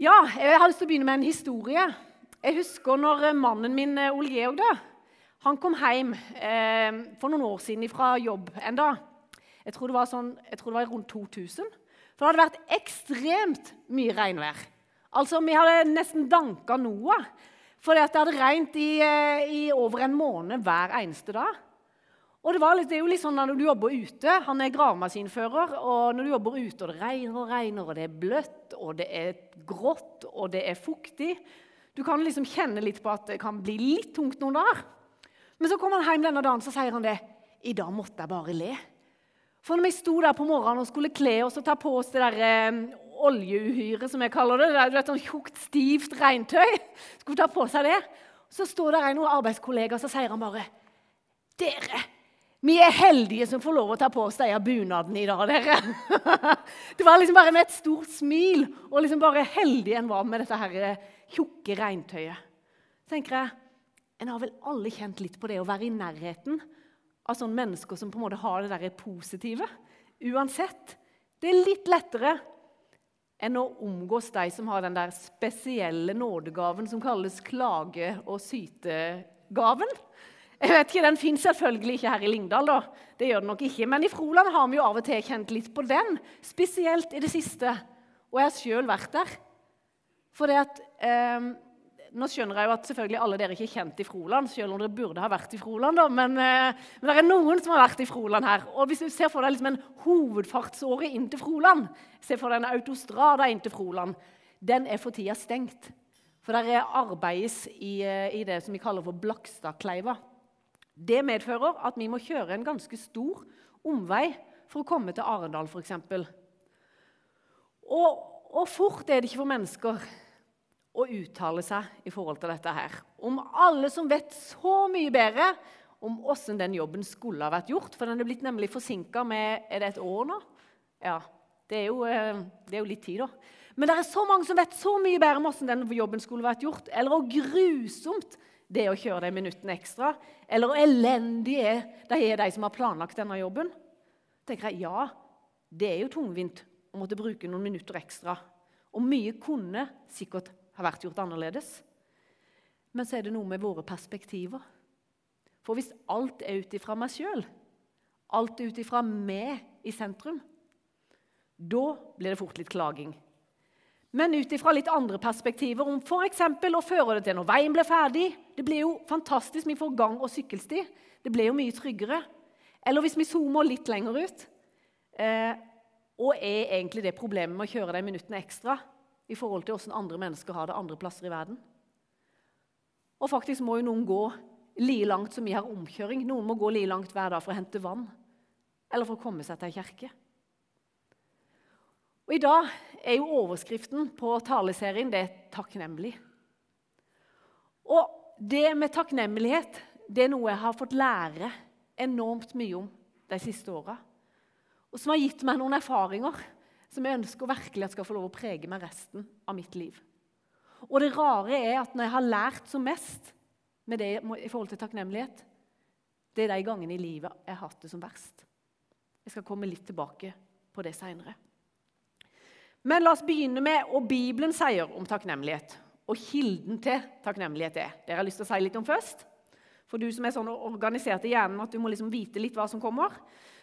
Ja, jeg har lyst til å begynne med en historie. Jeg husker når eh, mannen min, eh, Ole Georg, da, han kom hjem eh, for noen år siden fra jobb en dag. Jeg tror, det var sånn, tror det var rundt 2000. For det hadde vært ekstremt mye regnvær. Altså, Vi hadde nesten danka Noah. For det hadde regnet i, eh, i, over en måned hver eneste dag. Og det, litt, det, er jo litt sånn Når du jobber ute Han er gravemaskinfører. og Når du jobber ute, og det regner og regner, og det er bløtt, og det er grått og det er fuktig Du kan liksom kjenne litt på at det kan bli litt tungt noen dager. Men så kommer han hjem denne dagen så sier han det. I dag måtte jeg bare le. For når vi sto der på morgenen og skulle kle oss og ta på oss det der eh, oljeuhyret, som jeg kaller det, det er sånn tjukt, stivt regntøy, skulle ta på seg det, så står der en arbeidskollega så sier han bare Dere, vi er heldige som får lov å ta på oss denne bunaden i dag, dere. Det var liksom bare med et stort smil og liksom bare heldig en var med dette her eh, tjukke regntøyet. Tenker jeg, En har vel alle kjent litt på det å være i nærheten av sånne mennesker som på en måte har det der positive. Uansett. Det er litt lettere enn å omgås de som har den der spesielle nådegaven som kalles klage- og sytegaven. Jeg vet ikke, Den fins selvfølgelig ikke her i Lyngdal, da. det gjør den nok ikke. Men i Froland har vi jo av og til kjent litt på den, spesielt i det siste. Og jeg har sjøl vært der. For det at... Eh, nå skjønner jeg jo at selvfølgelig alle dere ikke er kjent i Froland, selv om dere burde ha vært i Froland. Da, men, eh, men, det er noen som har vært i Froland her. Og hvis du ser for deg liksom en hovedfartsåre inn til Froland, se for deg en autostrada inn til Froland, den er for tida stengt. For der arbeides i, eh, i, det som vi kaller for Blakstadkleiva. Det medfører at vi må kjøre en ganske stor omvei for å komme til Arendal, f.eks. Og, og fort er det ikke for mennesker å uttale seg i forhold til dette her. Om alle som vet så mye bedre om åssen den jobben skulle ha vært gjort. For den er blitt nemlig forsinka med Er det et år nå? Ja. Det er, jo, eh, det er jo litt tid, da. Men det er så mange som vet så mye bedre om åssen den jobben skulle vært gjort. Eller hvor grusomt det å kjøre de minuttene ekstra. Eller hvor elendige de er de som har planlagt denne jobben. tenker jeg, Ja, det er jo tungvint å måtte bruke noen minutter ekstra. Og mye kunne sikkert ha vært gjort annerledes. Men så er det noe med våre perspektiver. For hvis alt er ut ifra meg sjøl, alt er ut ifra meg i sentrum, da blir det fort litt klaging. Men ut ifra litt andre perspektiver, om f.eks. å føre det til når veien blir ferdig Det blir jo fantastisk, vi får gang- og sykkelsti. Det blir jo mye tryggere. Eller hvis vi zoomer litt lenger ut eh, Og er egentlig det problemet med å kjøre de minuttene ekstra i forhold til hvordan andre mennesker har det andre plasser i verden. Og faktisk må jo noen gå like langt som vi har omkjøring. Noen må gå like langt hver dag for å hente vann eller for å komme seg til ei kirke. Og I dag er jo overskriften på taleserien det er 'takknemlig'. Og det med takknemlighet det er noe jeg har fått lære enormt mye om de siste åra. Og som har gitt meg noen erfaringer som jeg ønsker virkelig at skal få lov å prege meg resten av mitt liv. Og det rare er at når jeg har lært som mest med det i forhold til takknemlighet, det er de gangene i livet jeg har hatt det som verst. Jeg skal komme litt tilbake på det seinere. Men la oss begynne med hva Bibelen sier om takknemlighet. Og kilden til takknemlighet er. Det har lyst til å si litt om først. For du som er sånn organisert i hjernen at du må liksom vite litt hva som kommer.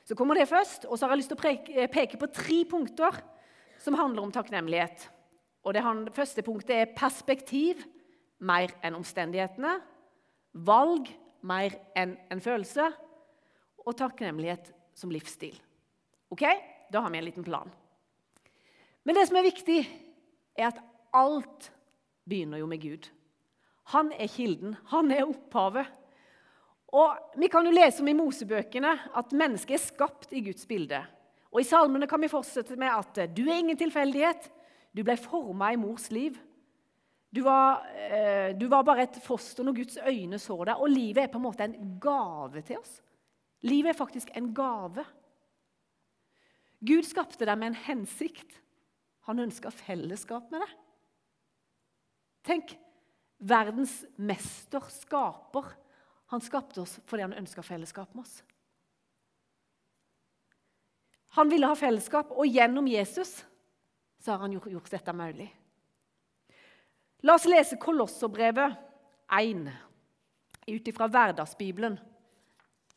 Så kommer det først. Og så har jeg lyst til å eh, peke på tre punkter som handler om takknemlighet. Og Det første punktet er perspektiv mer enn omstendighetene. Valg mer enn en følelse. Og takknemlighet som livsstil. Ok? Da har vi en liten plan. Men det som er viktig, er at alt begynner jo med Gud. Han er kilden. Han er opphavet. Og Vi kan jo lese om i Mosebøkene at mennesket er skapt i Guds bilde. Og I salmene kan vi fortsette med at du er ingen tilfeldighet. Du ble forma i mors liv. Du var, eh, du var, bare et foster når Guds øyne så deg. Og livet er på en måte en gave til oss. Livet er faktisk en gave. Gud skapte deg med en hensikt. Han ønska fellesskap med deg. Tenk verdens mester, skaper, han skapte oss fordi han ønska fellesskap med oss. Han ville ha fellesskap, og gjennom Jesus så har han gjort dette mulig. La oss lese Kolosserbrevet 1 ut ifra Hverdagsbibelen.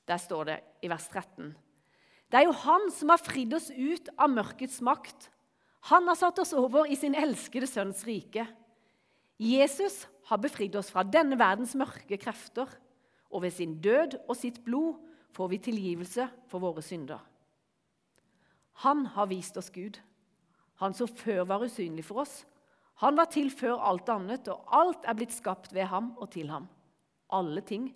Der står det i vers 13. Det er jo Han som har fridd oss ut av mørkets makt. Han har satt oss over i sin elskede sønns rike. Jesus har befridd oss fra denne verdens mørke krefter, og ved sin død og sitt blod får vi tilgivelse for våre synder. Han har vist oss Gud, han som før var usynlig for oss. Han var til før alt annet, og alt er blitt skapt ved ham og til ham. Alle ting,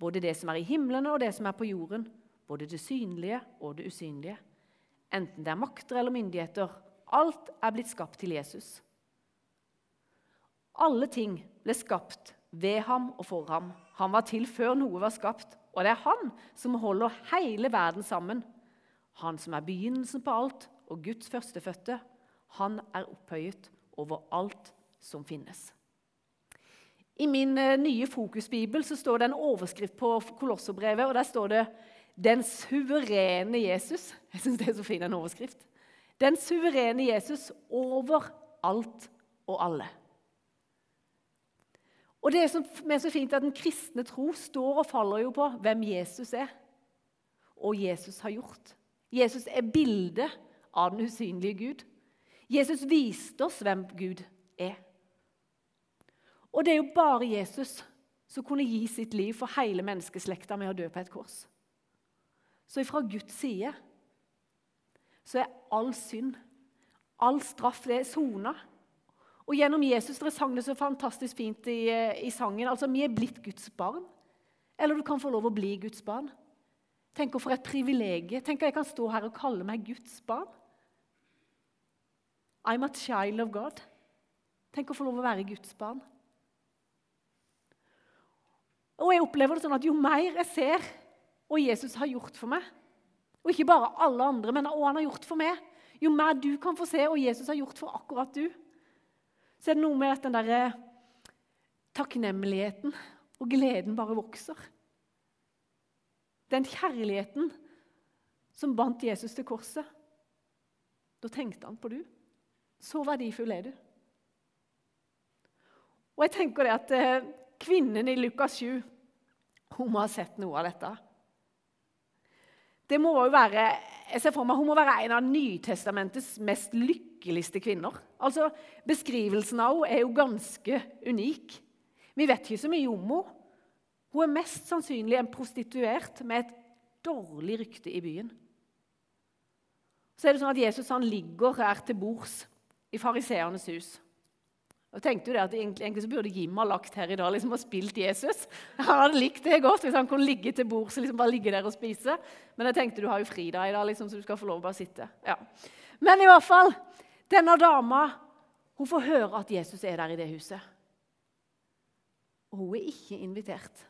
både det som er i himlene og det som er på jorden, både det synlige og det usynlige. Enten det er makter eller myndigheter, alt er blitt skapt til Jesus. Alle ting ble skapt ved ham og for ham. Han var til før noe var skapt, og det er han som holder hele verden sammen. Han som er begynnelsen på alt og Guds førstefødte. Han er opphøyet over alt som finnes. I min eh, nye fokusbibel så står det en overskrift på Kolosserbrevet, og der står det 'Den suverene Jesus'. Jeg syns det er så fin en overskrift. Den suverene Jesus over alt og alle. Og Det som er så fint at Den kristne tro står og faller jo på hvem Jesus er, og Jesus har gjort. Jesus er bildet av den usynlige Gud. Jesus viste oss hvem Gud er. Og det er jo bare Jesus som kunne gi sitt liv for hele menneskeslekta med å dø på et kors. Så fra Guds side så er all synd, all straff, det er sona. Og gjennom Jesus dere sang det så fantastisk fint i, eh, i, sangen. altså Vi er blitt Guds barn. Eller du kan få lov å bli Guds barn. Tenk for et privilegium. Tenk at jeg kan stå her og kalle meg Guds barn. I'm a child of God. Tenk å få lov å være Guds barn. Og jeg opplever det sånn at Jo mer jeg ser hva Jesus har gjort for meg, og ikke bare alle andre, men hva han har gjort for meg, jo mer du kan få se hva Jesus har gjort for akkurat du, så er det noe med at den derre takknemligheten og gleden bare vokser. Den kjærligheten som bandt Jesus til korset. Da tenkte han på du. Så verdifull er du. Og jeg tenker det at eh, Kvinnen i Lukas 7 hun må ha sett noe av dette. Det må jo være, jeg ser for meg, Hun må være en av Nytestamentets mest lykkeligste kvinner. Altså, Beskrivelsen av henne er jo ganske unik. Vi vet ikke så mye om henne. Hun er mest sannsynlig en prostituert med et dårlig rykte i byen. Så er det sånn at Jesus han ligger her til bords i fariseernes hus. Og tenkte jo det at Egentlig så burde Jim ha lagt her i dag liksom, og spilt Jesus. Han hadde likt det godt hvis han kunne ligge til bords og liksom bare ligge der og spise. Men jeg tenkte du har jo fri da i dag, liksom, så du skal få lov å bare sitte. Ja. Men i hvert fall, denne dama hun får høre at Jesus er der i det huset. Og hun er ikke invitert.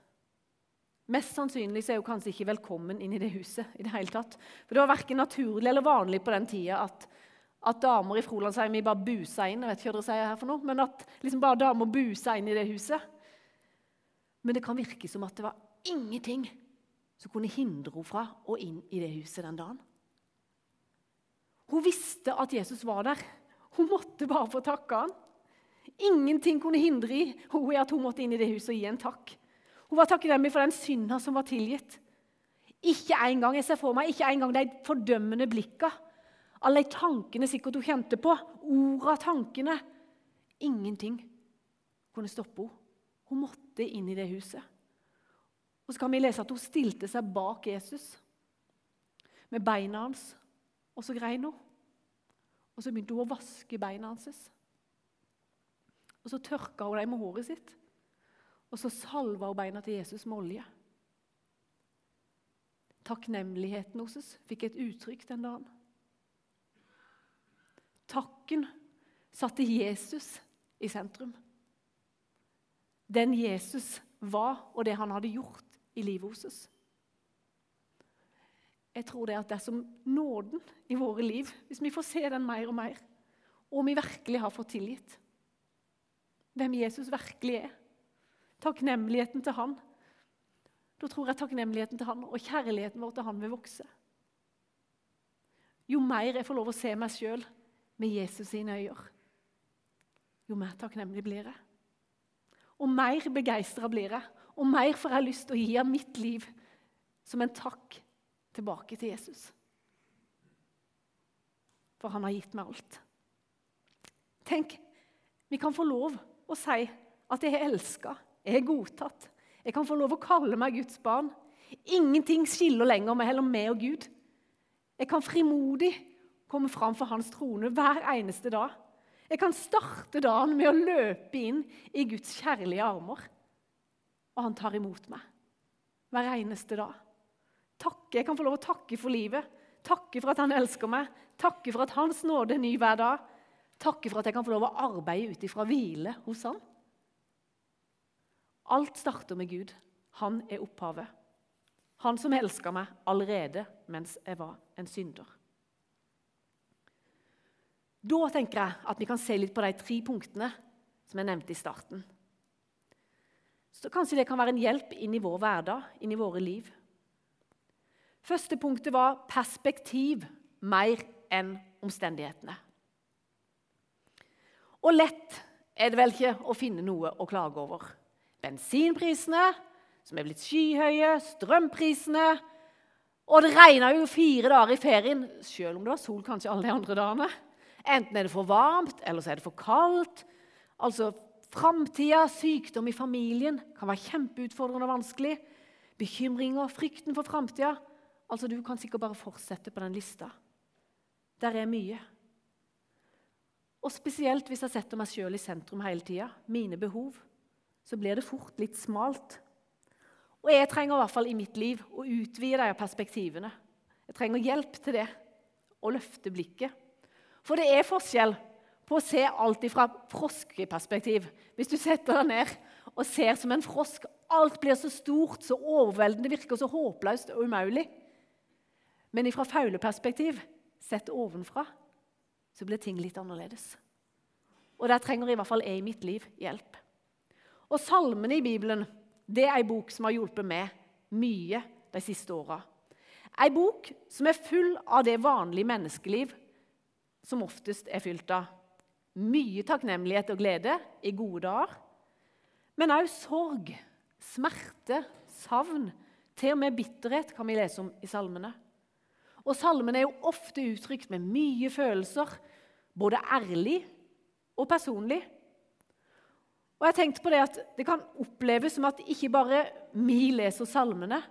Mest sannsynlig så er hun kanskje ikke velkommen inn i det huset. i det hele tatt. For Det var verken naturlig eller vanlig på den tida at at damer i Frolandsheimen bare busa inn. jeg vet ikke hva dere sier her for noe, men at liksom bare damer busa inn i det huset. Men det kan virke som at det var ingenting som kunne hindre henne fra å inn i det huset den dagen. Hun visste at Jesus var der. Hun måtte bare få takke han. Ingenting kunne hindre henne i at hun måtte inn i det huset og gi en takk. Hun var takknemlig for den synda som var tilgitt. Ikke engang jeg ser for meg, ikke engang de fordømmende blikka alle tankene sikkert hun kjente på, orda, tankene Ingenting kunne stoppe henne. Hun måtte inn i det huset. Og så kan vi lese at hun stilte seg bak Jesus med beina hans, og så grein hun. Og så begynte hun å vaske beina hans. Og så tørka hun dem med håret sitt. Og så salva hun beina til Jesus med olje. Takknemligheten hennes fikk et uttrykk den dagen. Takken satte Jesus i sentrum. Den Jesus var, og det han hadde gjort i livet hos oss. Jeg tror det at dersom nåden i våre liv, hvis vi får se den mer og mer, og vi virkelig har fått tilgitt hvem Jesus virkelig er, takknemligheten til han, da tror jeg takknemligheten til han og kjærligheten vår til han vil vokse. Jo mer jeg får lov å se meg sjøl med Jesus sine øyne, jo mer takknemlig blir jeg. Og mer begeistra blir jeg, og mer får jeg lyst til å gi av mitt liv som en takk tilbake til Jesus. For han har gitt meg alt. Tenk, vi kan få lov å si at jeg er elska, jeg er godtatt. Jeg kan få lov å kalle meg Guds barn. Ingenting skiller lenger mellom meg og Gud. Jeg kan frimodig komme fram for hans trone hver eneste dag. Jeg kan starte dagen med å løpe inn i Guds kjærlige armer. Og han tar imot meg hver eneste dag. Takke, Jeg kan få lov å takke for livet, takke for at han elsker meg, takke for at hans nåde er ny hver dag, takke for at jeg kan få lov å arbeide ut ifra hvile hos han. Alt starter med Gud. Han er opphavet. Han som elska meg allerede mens jeg var en synder. Da tenker jeg at vi kan se litt på de tre punktene som jeg nevnte i starten. Så Kanskje det kan være en hjelp inn i vår hverdag, inn i våre liv. Første punktet var perspektiv mer enn omstendighetene. Og lett er det vel ikke å finne noe å klage over. Bensinprisene, som er blitt skyhøye, strømprisene Og det regna jo fire dager i ferien, selv om det var sol kanskje alle de andre dagene. Enten er det for varmt, eller så er det for kaldt. Altså, Framtida, sykdom i familien, kan være kjempeutfordrende og vanskelig. Bekymringer, frykten for framtida. Altså, du kan sikkert bare fortsette på den lista. Der er mye. Og spesielt hvis jeg setter meg sjøl i sentrum hele tida, mine behov, så blir det fort litt smalt. Og jeg trenger i hvert fall i mitt liv å utvide de perspektivene. Jeg trenger hjelp til det, å løfte blikket. For det er forskjell på å se alt fra froskeperspektiv. Hvis du setter deg ned og ser som en frosk Alt blir så stort, så overveldende, virker så håpløst og umulig. Men fra fugleperspektiv, sett ovenfra, så blir ting litt annerledes. Og der trenger i hvert fall jeg i mitt liv hjelp. Og Salmene i Bibelen det er ei bok som har hjulpet meg mye de siste åra. Ei bok som er full av det vanlige menneskeliv som oftest er fylt av mye takknemlighet og glede i gode dager, men òg sorg, smerte, savn. Til og med bitterhet kan vi lese om i salmene. Og Salmene er jo ofte uttrykt med mye følelser, både ærlig og personlig. Og jeg tenkte på Det at det kan oppleves som at ikke bare vi leser salmene,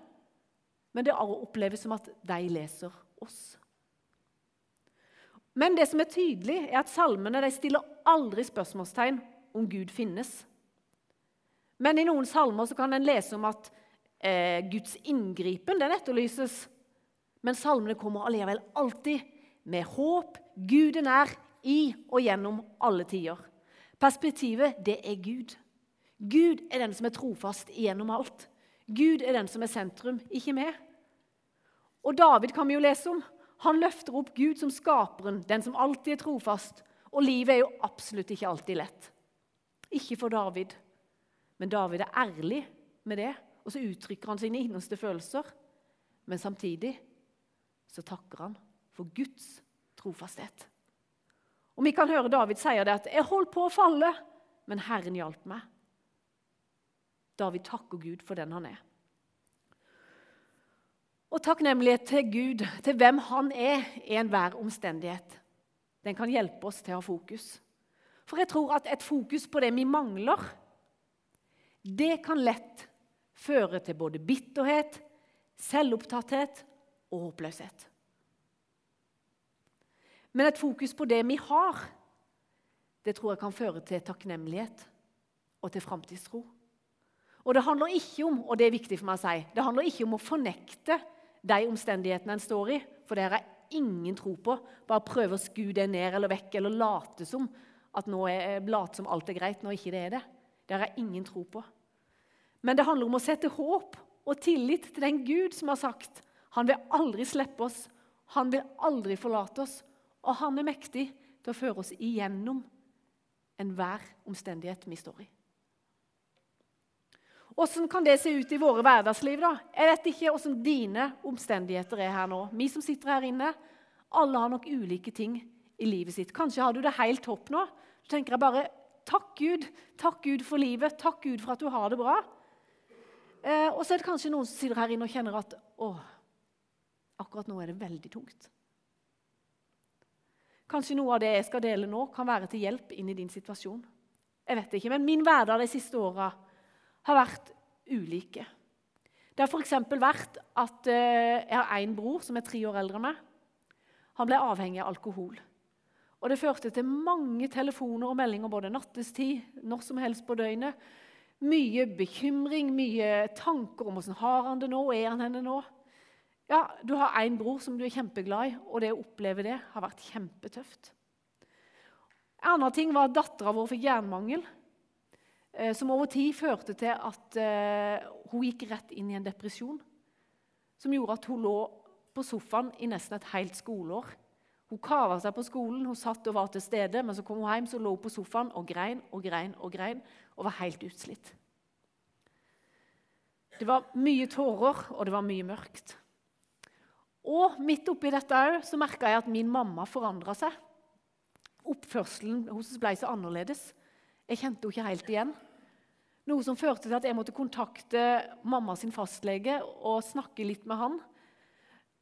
men det oppleves som at de leser oss. Men det som er tydelig, er at salmene de stiller aldri spørsmålstegn om Gud finnes. Men i noen salmer kan en lese om at eh, Guds inngripen den etterlyses. Men salmene kommer allikevel alltid med håp. Gud er nær i og gjennom alle tider. Perspektivet, det er Gud. Gud er den som er trofast gjennom alt. Gud er den som er sentrum, ikke vi. Og David kan vi jo lese om. Han løfter opp Gud som skaperen, den som alltid er trofast. Og livet er jo absolutt ikke alltid lett. Ikke for David, men David er ærlig med det. Og så uttrykker han sine innerste følelser. Men samtidig så takker han for Guds trofasthet. Og Vi kan høre David sier det at 'jeg holdt på å falle, men Herren hjalp meg'. David takker Gud for den han er og takknemlighet til Gud, til hvem Han er i enhver omstendighet. Den kan hjelpe oss til å ha fokus. For jeg tror at et fokus på det vi mangler, det kan lett føre til både bitterhet, selvopptatthet og håpløshet. Men et fokus på det vi har, det tror jeg kan føre til takknemlighet og til framtidstro. Og det handler ikke om og det er viktig for meg å si, det handler ikke om å fornekte de omstendighetene en står i. For det har jeg ingen tro på. Bare prøve å skue det ned eller vekk eller late som at nå er, late som alt er greit når ikke det er det. Det har jeg ingen tro på. Men det handler om å sette håp og tillit til den Gud som har sagt han vil aldri slippe oss, han vil aldri forlate oss, og han er mektig til å føre oss igjennom enhver omstendighet vi står i. Hvordan kan det se ut i våre hverdagsliv? da? Jeg vet ikke hvordan dine omstendigheter er her nå. Vi som sitter her inne, alle har nok ulike ting i livet sitt. Kanskje har du det helt topp nå. Så tenker bare takk Gud. Takk Gud for livet. Takk Gud for at du har det bra. Eh, og så er det kanskje noen som sitter her inne og kjenner at å, akkurat nå er det veldig tungt. Kanskje noe av det jeg skal dele nå, kan være til hjelp inn i din situasjon. Jeg vet ikke, Men min hverdag de siste åra har vært ulike. Det har f.eks. vært at eh, jeg har én bror som er tre år eldre enn meg. Han ble avhengig av alkohol. Og Det førte til mange telefoner og meldinger både nattestid, når som helst på døgnet. Mye bekymring, mye tanker om hvordan har han det nå, er han henne nå? Ja, Du har én bror som du er kjempeglad i, og det å oppleve det har vært kjempetøft. En annen ting var at dattera vår fikk jernmangel, som over tid førte til at eh, hun gikk rett inn i en depresjon. Som gjorde at hun lå på sofaen i nesten et helt skoleår. Hun kava seg på skolen, hun satt og var til stede, men så kom hun hjem så lå hun på sofaen og grein og grein og grein og var helt utslitt. Det var mye tårer, og det var mye mørkt. Og midt oppi dette så merka jeg at min mamma forandra seg. Oppførselen hos ble så annerledes. Jeg kjente henne ikke helt igjen. Noe som førte til at jeg måtte kontakte mamma sin fastlege og snakke litt med han.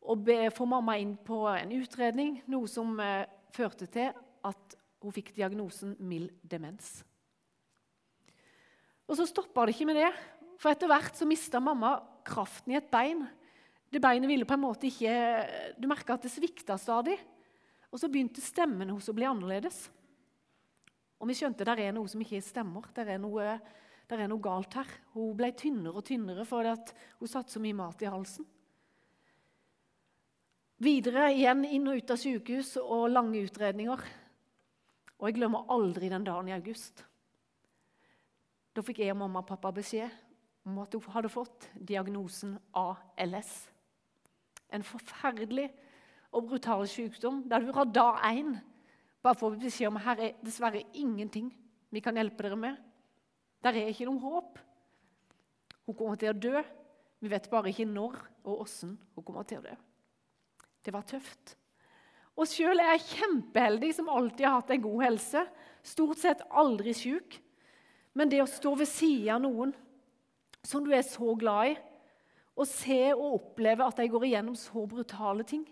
Og be, få mamma inn på en utredning, noe som eh, førte til at hun fikk diagnosen mild demens. Og så stoppa det ikke med det, for etter hvert så mista mamma kraften i et bein det beinet ville på en måte ikke Du merka at det svikta stadig. Og så begynte stemmen hos å bli annerledes. Og vi skjønte at det er noe som ikke stemmer. Det er noe, der er noe galt her. Hun ble tynnere og tynnere fordi hun satt så mye mat i halsen. Videre igjen inn og ut av sykehus og lange utredninger. Og jeg glemmer aldri den dagen i august. Da fikk jeg og mamma og pappa beskjed om at hun hadde fått diagnosen ALS en forferdelig og brutal sykdom der du fra dag én bare får beskjed om her er dessverre ingenting vi kan hjelpe dere med. Der er ikke noe håp. Hun kommer til å dø. Vi vet bare ikke når og åssen hun kommer til å dø. Det var tøft. Og sjøl er jeg kjempeheldig som alltid har hatt en god helse. Stort sett aldri syk. Men det å stå ved sida av noen som du er så glad i, og se og oppleve at jeg går igjennom så brutale ting,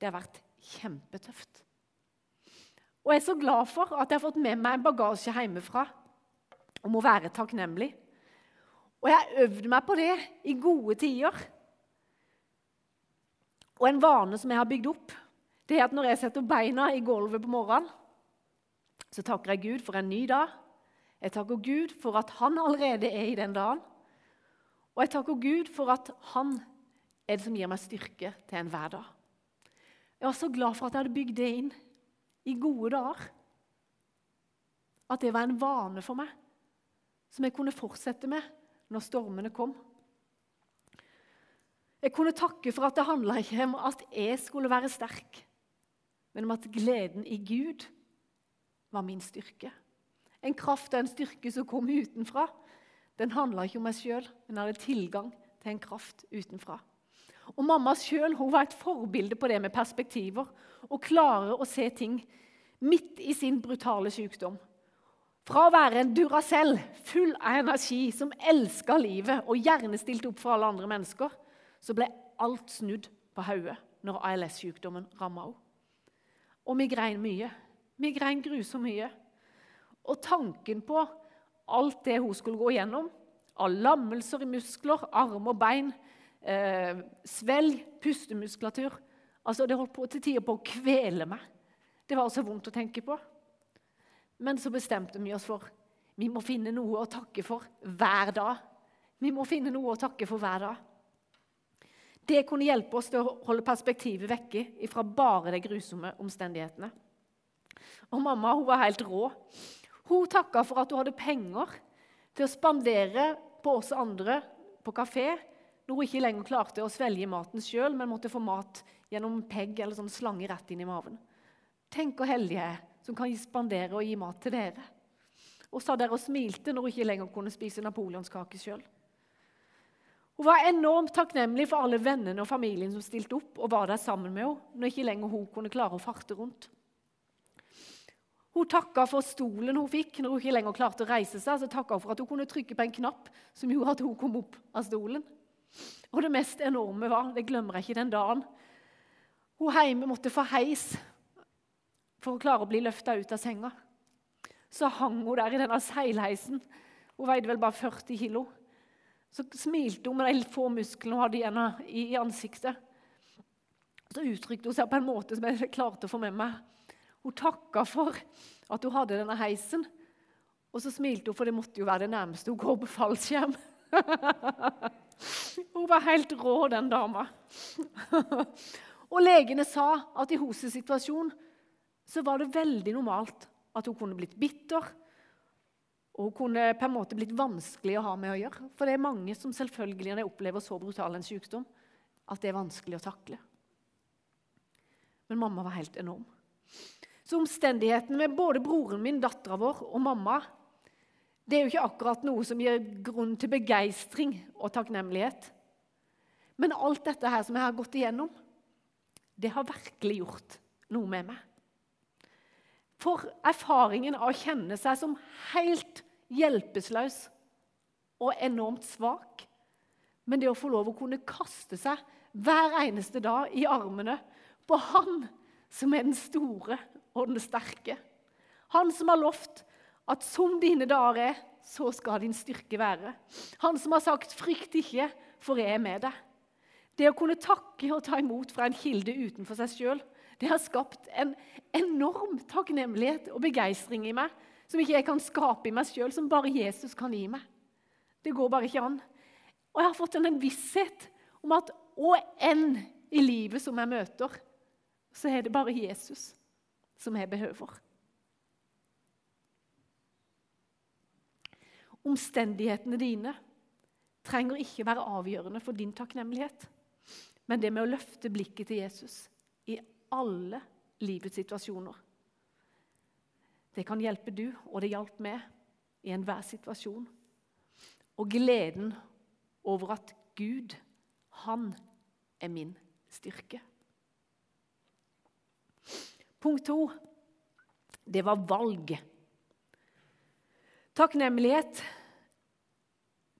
det har vært kjempetøft. Og jeg er så glad for at jeg har fått med meg en bagasje hjemmefra om å være takknemlig. Og jeg øvde meg på det i gode tider. Og en vane som jeg har bygd opp, det er at når jeg setter beina i gulvet på morgenen, så takker jeg Gud for en ny dag. Jeg takker Gud for at han allerede er i den dagen. Og jeg takker Gud for at han er det som gir meg styrke til enhver dag. Jeg var så glad for at jeg hadde bygd det inn i gode dager. At det var en vane for meg som jeg kunne fortsette med når stormene kom. Jeg kunne takke for at det handla ikke om at jeg skulle være sterk, men om at gleden i Gud var min styrke. En kraft og en styrke som kom utenfra, den handla ikke om meg sjøl, men hadde tilgang til en kraft utenfra. Og Mamma sjøl var et forbilde på det med perspektiver og klare å se ting midt i sin brutale sykdom. Fra å være en Duracell, full av energi, som elska livet og gjerne stilte opp for alle andre mennesker, så ble alt snudd på hodet når ALS-sykdommen ramma henne. Og vi grein mye. Vi grein grusomt mye. Og tanken på alt det hun skulle gå igjennom. Av lammelser i muskler, arm og bein, eh, svelg, pustemuskulatur. Altså, Det holdt på til tider på å kvele meg. Det var så vondt å tenke på. Men så bestemte vi oss for vi må finne noe å takke for hver dag. Vi må finne noe å takke for hver dag. Det kunne hjelpe oss til å holde perspektivet vekke fra bare de grusomme omstendighetene. Og mamma hun var helt rå. Hun takka for at hun hadde penger til å spandere på oss andre på kafé når hun ikke lenger klarte å svelge maten sjøl, men måtte få mat gjennom pegg eller sånn slange rett inn i maven. Tenk hvor heldig jeg er som kan spandere og gi mat til dere. Og sa der og smilte når hun ikke lenger kunne spise napoleonskake sjøl. Hun var enormt takknemlig for alle vennene og familien som stilte opp og var der sammen med henne når ikke lenger hun kunne klare å farte rundt. Hun takka for stolen hun fikk når hun ikke lenger klarte å reise seg. Så takka hun for at hun kunne trykke på en knapp som gjorde at hun kom opp av stolen. Og det mest enorme var, det glemmer jeg ikke den dagen, hun hjemme måtte få heis for å klare å bli løfta ut av senga. Så hang hun der i denne seilheisen. Hun veide vel bare 40 kilo. Så smilte hun med de få musklene hun hadde igjen i ansiktet. Så uttrykte hun seg på en måte som jeg klarte å få med meg. Hun takka for at hun hadde denne heisen, og så smilte hun, for det måtte jo være det nærmeste hun går på fallskjerm. hun var helt rå, den dama. og legene sa at i hennes situasjon så var det veldig normalt at hun kunne blitt bitter. Og hun kunne på en måte blitt vanskelig å ha med å gjøre. For det er mange som selvfølgelig når de opplever så brutal en sykdom, at det er vanskelig å takle. Men mamma var helt enorm. Så omstendighetene med både broren min, dattera vår og mamma det er jo ikke akkurat noe som gir grunn til begeistring og takknemlighet. Men alt dette her som jeg har gått igjennom, det har virkelig gjort noe med meg. For erfaringen av å kjenne seg som helt hjelpeløs og enormt svak, men det å få lov å kunne kaste seg hver eneste dag i armene på Han som er den store og den sterke. Han som har lovt at som dine dager er, så skal din styrke være. Han som har sagt 'frykt ikke, for jeg er med deg'. Det å kunne takke og ta imot fra en kilde utenfor seg sjøl, det har skapt en enorm takknemlighet og begeistring i meg som ikke jeg kan skape i meg sjøl, som bare Jesus kan gi meg. Det går bare ikke an. Og jeg har fått en visshet om at å enn i livet som jeg møter, så er det bare Jesus som jeg behøver. Omstendighetene dine trenger ikke være avgjørende for din takknemlighet. Men det med å løfte blikket til Jesus i alle livets situasjoner Det kan hjelpe du, og det hjalp meg, i enhver situasjon. Og gleden over at Gud, han er min styrke. Punkt to det var valg. Takknemlighet,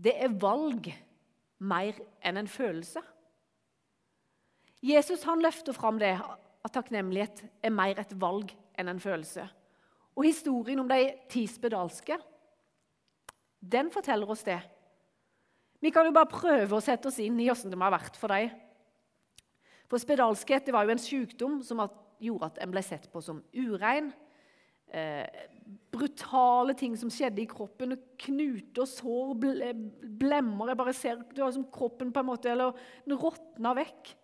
det er valg mer enn en følelse. Jesus han løfter fram det at takknemlighet er mer et valg enn en følelse. Og Historien om de ti spedalske den forteller oss det. Vi kan jo bare prøve å sette oss inn i hvordan det må ha vært for dem. For spedalskhet var jo en sykdom som gjorde at en ble sett på som urein eh, brutale ting som skjedde i kroppen. Knuter, sår, ble, blemmer Jeg bare ser det var som kroppen på en måte, eller den råtna vekk.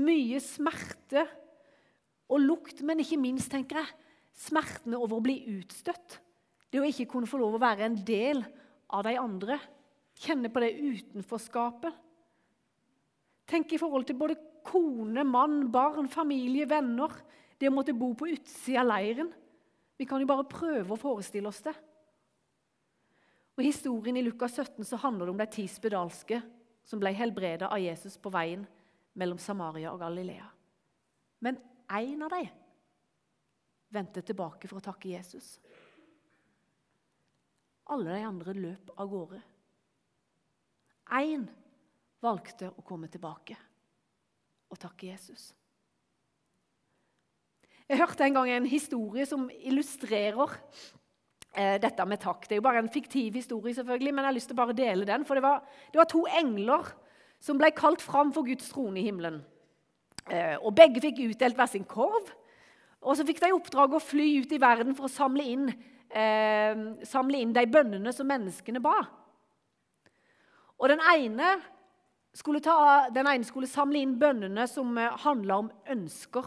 Mye smerte og lukt, men ikke minst, tenker jeg, smertene over å bli utstøtt. Det å ikke kunne få lov å være en del av de andre. Kjenne på det utenforskapet. Tenk i forhold til både kone, mann, barn, familie, venner. Det å måtte bo på utsida av leiren. Vi kan jo bare prøve å forestille oss det. Og historien i Lukas 17 så handler det om de ti spedalske som ble helbreda av Jesus på veien mellom Samaria og Galilea. Men én av dem vendte tilbake for å takke Jesus. Alle de andre løp av gårde. Én valgte å komme tilbake og takke Jesus. Jeg hørte en gang en historie som illustrerer eh, dette med takk. Det er jo bare en fiktiv historie, selvfølgelig, men jeg har lyst til å bare dele den. For det var, det var to engler som ble kalt fram for Guds trone i himmelen. Eh, og Begge fikk utdelt hver sin korv. Og så fikk de i oppdrag å fly ut i verden for å samle inn, eh, samle inn de bønnene som menneskene ba. Og den ene ta, den ene skulle samle inn bønnene som eh, handla om ønsker.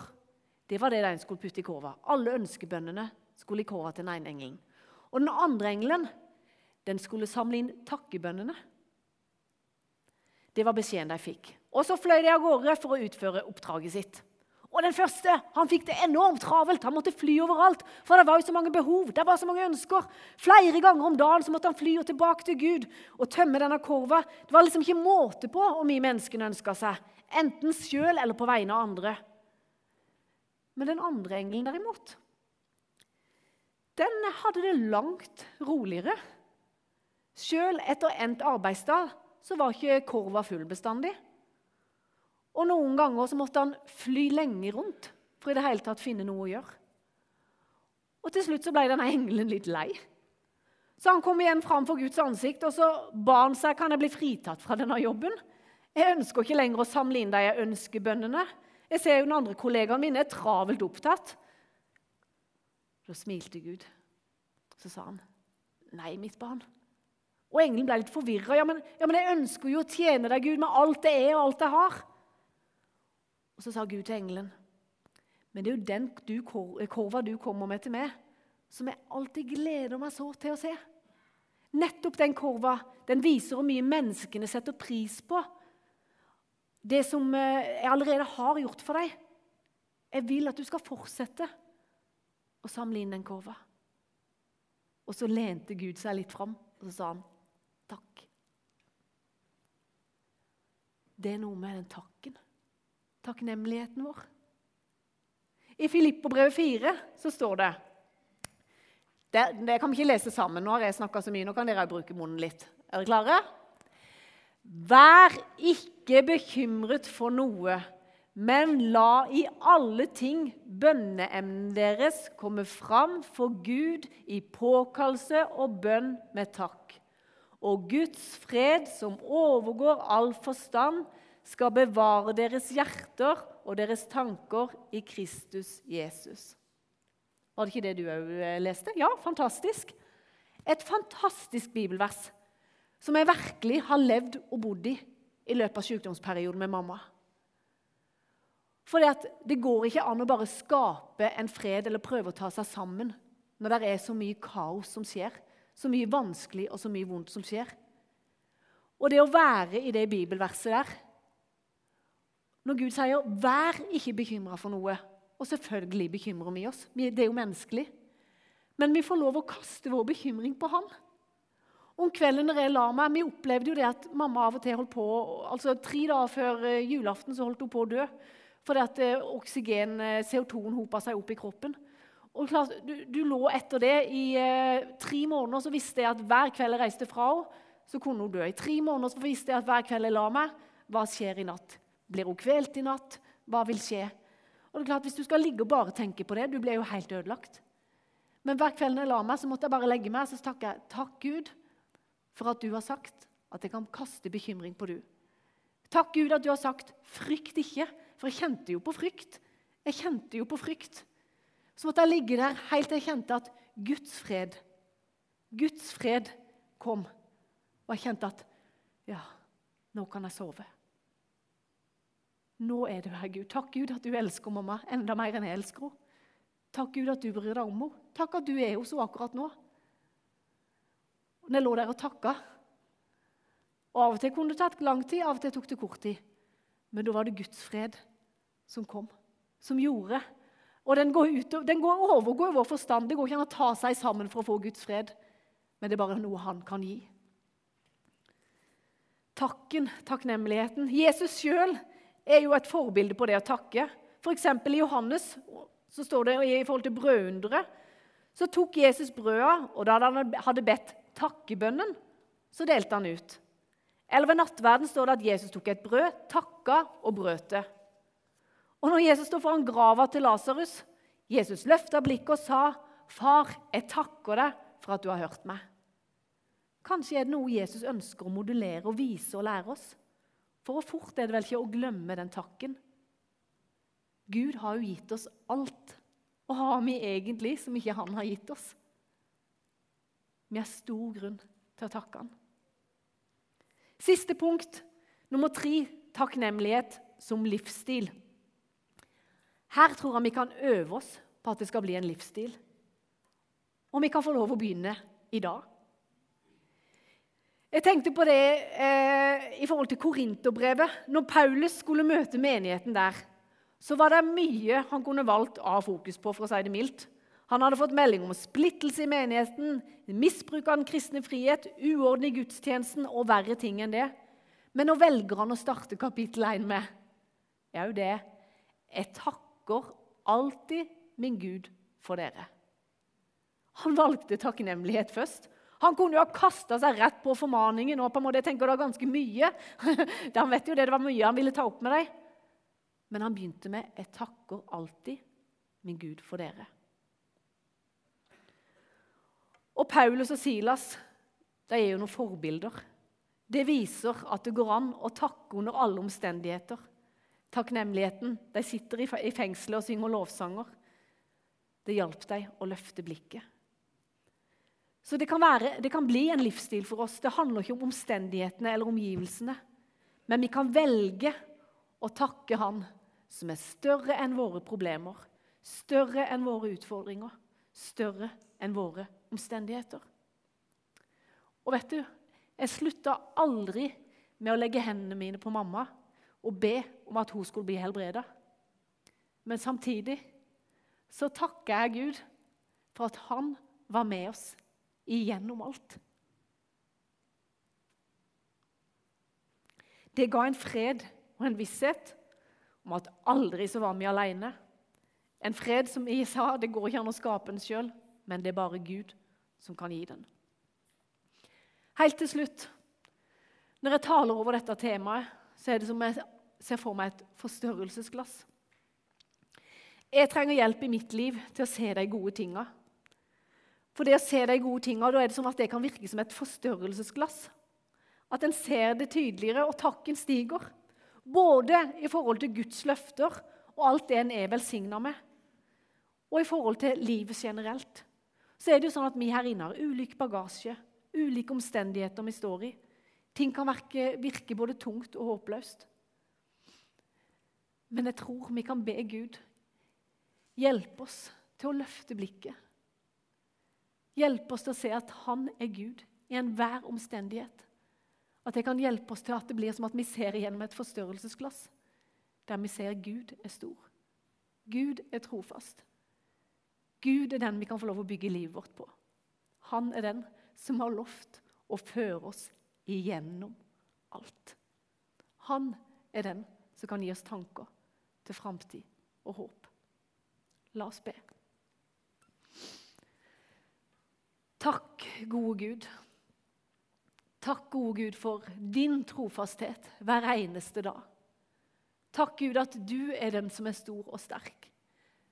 Det var det de skulle putte i korva. Alle ønskebønnene skulle i korva til den ene engelen. Og den andre engelen den skulle samle inn takkebønnene. Det var beskjeden de fikk. Og så fløy de av gårde for å utføre oppdraget sitt. Og den første han fikk det enormt travelt. Han måtte fly overalt. For det var jo så mange behov. det var så mange ønsker. Flere ganger om dagen så måtte han fly tilbake til Gud og tømme denne korva. Det var liksom ikke måte på hvor mye menneskene ønska seg. Enten sjøl eller på vegne av andre. Men den andre engelen, derimot, den hadde det langt roligere. Sjøl etter endt arbeidsdag så var ikke korva full bestandig. Og noen ganger så måtte han fly lenge rundt for i det hele tatt finne noe å gjøre. Og til slutt så ble denne engelen litt lei. Så han kom igjen fram for Guds ansikt og så ba han seg kan jeg bli fritatt fra denne jobben. Jeg ønsker ikke lenger å samle inn de ønskebønnene. Jeg ser jo den andre kollegaen mine er travelt opptatt. Da smilte Gud. Så sa han, 'Nei, mitt barn.' Og engelen ble litt forvirra. Ja, ja, men jeg ønsker jo å tjene deg, Gud, med alt det er og alt jeg har. Og så sa Gud til engelen, 'Men det er jo den du, korva du kommer med til meg, som jeg alltid gleder meg så til å se.' Nettopp den korva den viser hvor mye menneskene setter pris på det som eh, jeg allerede har gjort for deg. Jeg vil at du skal fortsette å samle inn den korva. Og så lente Gud seg litt fram, og så sa han takk. Det er noe med den takken. Takknemligheten vår. I Filippobrevet 4 så står det det, det kan vi ikke lese sammen. Nå har jeg snakka så mye. Nå kan dere bruke munnen litt. Er dere klare? Vær ikke bekymret for noe, men la i alle ting bønneemnen deres komme fram for Gud i påkallelse og bønn med takk. Og Guds fred, som overgår all forstand, skal bevare deres hjerter og deres tanker i Kristus Jesus. Var det ikke det du òg eh, leste? Ja, fantastisk. Et fantastisk bibelvers som jeg virkelig har levd og bodd i i løpet av sykdomsperioden med mamma. For det går ikke an å bare skape en fred eller prøve å ta seg sammen når det er så mye kaos som skjer, så mye vanskelig og så mye vondt som skjer. Og det å være i det bibelverset der Når Gud sier 'vær ikke bekymra for noe' Og selvfølgelig bekymrer vi oss. Det er jo menneskelig. Men vi får lov å kaste vår bekymring på Han. Om kvelden når jeg la meg, Vi opplevde jo det at mamma av og til holdt på altså Tre dager før eh, julaften så holdt hun på å dø fordi at eh, oksygen, eh, CO2-en hopa seg opp i kroppen. Og klart, du, du, lå etter det i eh, tre måneder, så visste jeg at hver kveld jeg reiste fra henne, så kunne hun dø. I tre måneder så visste jeg at hver kveld jeg la meg, hva skjer i natt? Blir hun kvelt i natt? Hva vil skje? Og det er klart, Hvis du skal ligge og bare tenke på det, du blir jo helt ødelagt. Men hver kveld når jeg la meg, så måtte jeg bare legge meg så takke jeg takk Gud for at du har sagt at jeg kan kaste bekymring på du. Takk, Gud, at du har sagt 'frykt ikke', for jeg kjente jo på frykt. Jeg kjente jo på frykt. Så måtte jeg ligge der helt til jeg kjente at Guds fred, Guds fred kom. Og jeg kjente at ja, nå kan jeg sove. Nå er du her, Gud. Takk, Gud, at du elsker mamma enda mer enn jeg elsker henne. Takk, Gud, at du bryr deg om henne. Takk at du er hos henne akkurat nå når jeg lå der og takka. Og Av og til kunne det tatt lang tid, av og til tok det kort tid. Men da var det Guds fred som kom, som gjorde. Og den går, ut, den går overgår vår forstand. Det går ikke an å ta seg sammen for å få Guds fred. Men det er bare noe han kan gi. Takken, takknemligheten. Jesus sjøl er jo et forbilde på det å takke. F.eks. i Johannes så står det i forhold til brødunderet. Så tok Jesus brøda, og da han hadde bedt takkebønnen, så delte han ut. Eller ved nattverden står det at Jesus tok et brød, takka og brøt det. Og når Jesus står foran grava til Lasarus, Jesus løfta blikket og sa, 'Far, jeg takker deg for at du har hørt meg.' Kanskje er det noe Jesus ønsker å modulere og vise og lære oss. For hvor fort er det vel ikke å glemme den takken? Gud har jo gitt oss alt. Og har vi egentlig som ikke han har gitt oss? Vi har stor grunn til å takke han. Siste punkt, nummer tre takknemlighet som livsstil. Her tror jeg vi kan øve oss på at det skal bli en livsstil. Og vi kan få lov å begynne i dag. Jeg tenkte på det eh, i forhold til Korinterbrevet. Når Paulus skulle møte menigheten der, så var det mye han kunne valgt å ha fokus på, for å si det mildt. Han hadde fått melding om splittelse i menigheten, misbruk av den kristne frihet, uorden i gudstjenesten og verre ting enn det. Men nå velger han å starte kapittel 1 med er jo det Jeg takker alltid min Gud for dere. Han valgte takknemlighet først. Han kunne jo ha kasta seg rett på formaningen. og på en måte, jeg tenker det var ganske mye. han vet jo det, det var mye han ville ta opp med deg. Men han begynte med 'Jeg takker alltid min Gud for dere'. Og Paulus og Silas de er jo noen forbilder. Det viser at det går an å takke under alle omstendigheter. Takknemligheten. De sitter i fengselet og synger lovsanger. Det hjalp dem å løfte blikket. Så det kan, være, det kan, bli en livsstil for oss. Det handler ikke om omstendighetene eller omgivelsene. Men vi kan velge å takke Han som er større enn våre problemer, større enn våre utfordringer, større enn våre omstendigheter. Og vet du, jeg slutta aldri med å legge hendene mine på mamma og be om at hun skulle bli helbreda. Men samtidig så takker jeg Gud for at han var med oss igjennom alt. Det ga en fred og en visshet om at aldri så var vi alene. En fred som jeg sa, det går ikke an å skape den sjøl, men det er bare Gud som kan gi den. Helt til slutt, når jeg taler over dette temaet, så er det som jeg ser for meg et forstørrelsesglass. Jeg trenger hjelp i mitt liv til å se de gode tinga. For det å se de gode tinga, da er det som at det kan virke som et forstørrelsesglass. At en ser det tydeligere, og takken stiger. Både i forhold til Guds løfter og alt det en er velsigna med, og i forhold til livet generelt. Så er det jo sånn at vi her inne har ulik bagasje, ulike omstendigheter vi står i. Ting kan virke, virke både tungt og håpløst. Men jeg tror vi kan be Gud hjelpe oss til å løfte blikket Hjelpe oss til å se at han er Gud i enhver omstendighet. At det kan hjelpe oss til at det blir som at vi ser gjennom et forstørrelsesglass, der vi ser Gud er stor. Gud er trofast. Gud er den vi kan få lov å bygge livet vårt på. Han er den som har lovt å føre oss igjennom alt. Han er den som kan gi oss tanker til framtid og håp. La oss be. Takk, gode Gud. Takk, gode Gud, for din trofasthet hver eneste dag. Takk, Gud, at du er den som er stor og sterk.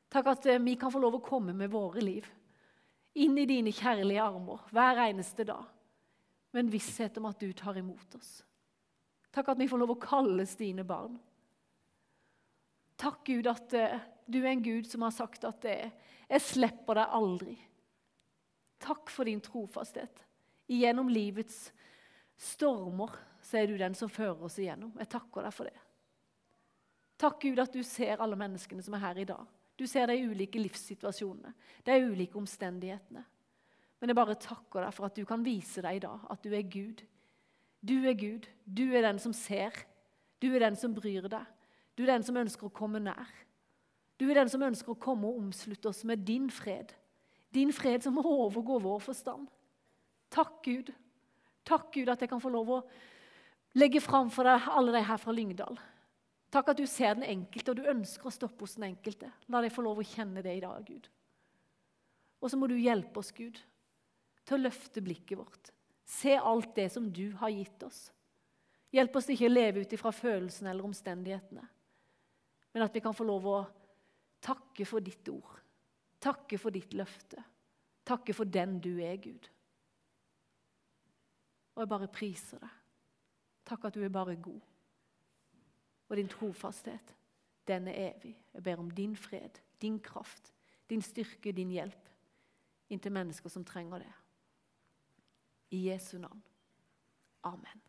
Takk at eh, vi kan få lov å komme med våre liv inn i dine kjærlige armer hver eneste dag med en visshet om at du tar imot oss. Takk at vi får lov å kalles dine barn. Takk, Gud, at eh, du er en Gud som har sagt at eh, 'jeg slipper deg aldri'. Takk for din trofasthet. Gjennom livets stormer så er du den som fører oss igjennom. Jeg takker deg for det. Takk, Gud, at du ser alle menneskene som er her i dag. Du ser de ulike livssituasjonene, de ulike omstendighetene. Men jeg bare takker deg for at du kan vise deg i dag at du er Gud. Du er Gud. Du er den som ser. Du er den som bryr deg. Du er den som ønsker å komme nær. Du er den som ønsker å komme og omslutte oss med din fred. Din fred som overgår vår forstand. Takk, Gud. Takk, Gud, at jeg kan få lov å legge fram for deg alle de her fra Lyngdal. Takk at du ser den enkelte, og du ønsker å stoppe hos den enkelte. La dem få lov å kjenne det i dag, Gud. Og så må du hjelpe oss, Gud, til å løfte blikket vårt. Se alt det som du har gitt oss. Hjelp oss ikke å leve ut ifra følelsene eller omstendighetene, men at vi kan få lov å takke for ditt ord. Takke for ditt løfte. Takke for den du er, Gud. Og jeg bare priser deg. Takk at du er bare god. Og din trofasthet, den er evig. Jeg ber om din fred, din kraft, din styrke, din hjelp inntil mennesker som trenger det. I Jesu navn. Amen.